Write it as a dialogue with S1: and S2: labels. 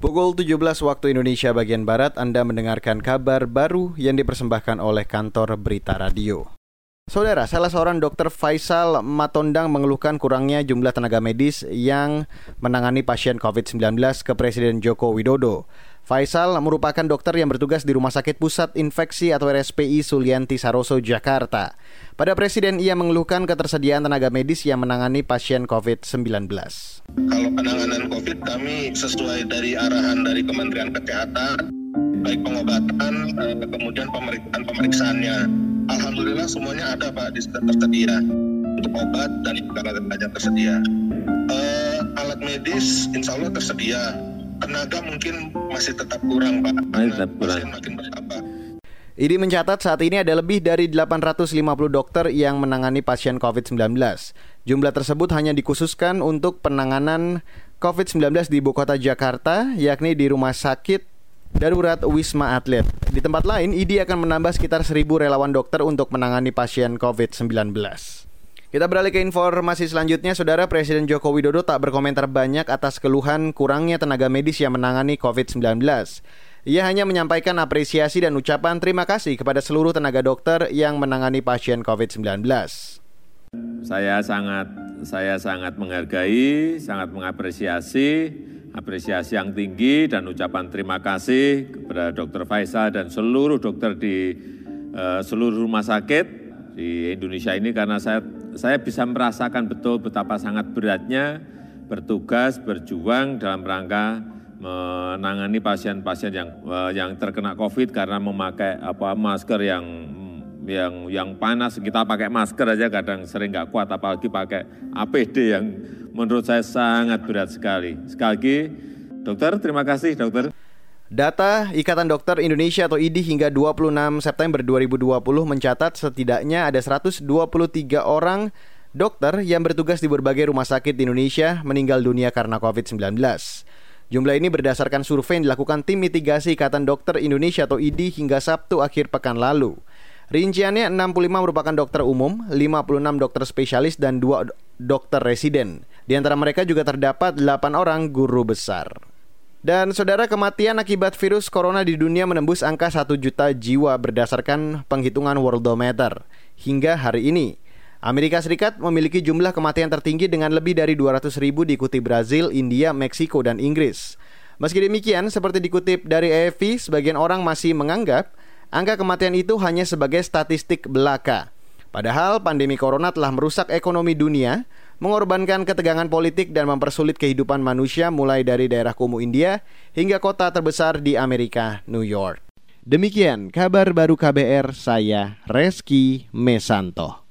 S1: Pukul 17 waktu Indonesia bagian Barat, Anda mendengarkan kabar baru yang dipersembahkan oleh kantor Berita Radio. Saudara, salah seorang dokter Faisal Matondang mengeluhkan kurangnya jumlah tenaga medis yang menangani pasien COVID-19 ke Presiden Joko Widodo. Faisal merupakan dokter yang bertugas di Rumah Sakit Pusat Infeksi atau RSPI Sulianti Saroso, Jakarta. Pada Presiden, ia mengeluhkan ketersediaan tenaga medis yang menangani pasien COVID-19.
S2: Kalau penanganan COVID kami sesuai dari arahan dari Kementerian Kesehatan, baik pengobatan, eh, kemudian pemeriksaan pemeriksaannya. Alhamdulillah semuanya ada Pak, tersedia untuk obat dan tenaga tersedia. Uh, alat medis insya Allah tersedia tenaga mungkin masih tetap kurang Pak. Masih tetap kurang. Makin bertambah.
S1: IDI mencatat saat ini ada lebih dari 850 dokter yang menangani pasien COVID-19. Jumlah tersebut hanya dikhususkan untuk penanganan COVID-19 di ibu kota Jakarta, yakni di Rumah Sakit Darurat Wisma Atlet. Di tempat lain, IDI akan menambah sekitar 1.000 relawan dokter untuk menangani pasien COVID-19. Kita beralih ke informasi selanjutnya, Saudara Presiden Joko Widodo tak berkomentar banyak atas keluhan kurangnya tenaga medis yang menangani COVID-19. Ia hanya menyampaikan apresiasi dan ucapan terima kasih kepada seluruh tenaga dokter yang menangani pasien COVID-19.
S3: Saya sangat saya sangat menghargai, sangat mengapresiasi apresiasi yang tinggi dan ucapan terima kasih kepada Dr. Faisal dan seluruh dokter di uh, seluruh rumah sakit di Indonesia ini karena saya saya bisa merasakan betul betapa sangat beratnya bertugas berjuang dalam rangka menangani pasien-pasien yang eh, yang terkena COVID karena memakai apa masker yang yang yang panas kita pakai masker aja kadang sering nggak kuat apalagi pakai APD yang menurut saya sangat berat sekali. Sekali lagi, dokter terima kasih dokter.
S1: Data Ikatan Dokter Indonesia atau IDI hingga 26 September 2020 mencatat setidaknya ada 123 orang dokter yang bertugas di berbagai rumah sakit di Indonesia meninggal dunia karena COVID-19. Jumlah ini berdasarkan survei yang dilakukan tim mitigasi Ikatan Dokter Indonesia atau IDI hingga Sabtu akhir pekan lalu. Rinciannya 65 merupakan dokter umum, 56 dokter spesialis, dan 2 dokter residen. Di antara mereka juga terdapat 8 orang guru besar. Dan saudara kematian akibat virus corona di dunia menembus angka 1 juta jiwa berdasarkan penghitungan Worldometer hingga hari ini. Amerika Serikat memiliki jumlah kematian tertinggi dengan lebih dari 200 ribu diikuti Brazil, India, Meksiko, dan Inggris. Meski demikian, seperti dikutip dari AFP, sebagian orang masih menganggap angka kematian itu hanya sebagai statistik belaka. Padahal pandemi corona telah merusak ekonomi dunia, mengorbankan ketegangan politik dan mempersulit kehidupan manusia mulai dari daerah kumuh India hingga kota terbesar di Amerika, New York. Demikian kabar baru KBR saya Reski Mesanto.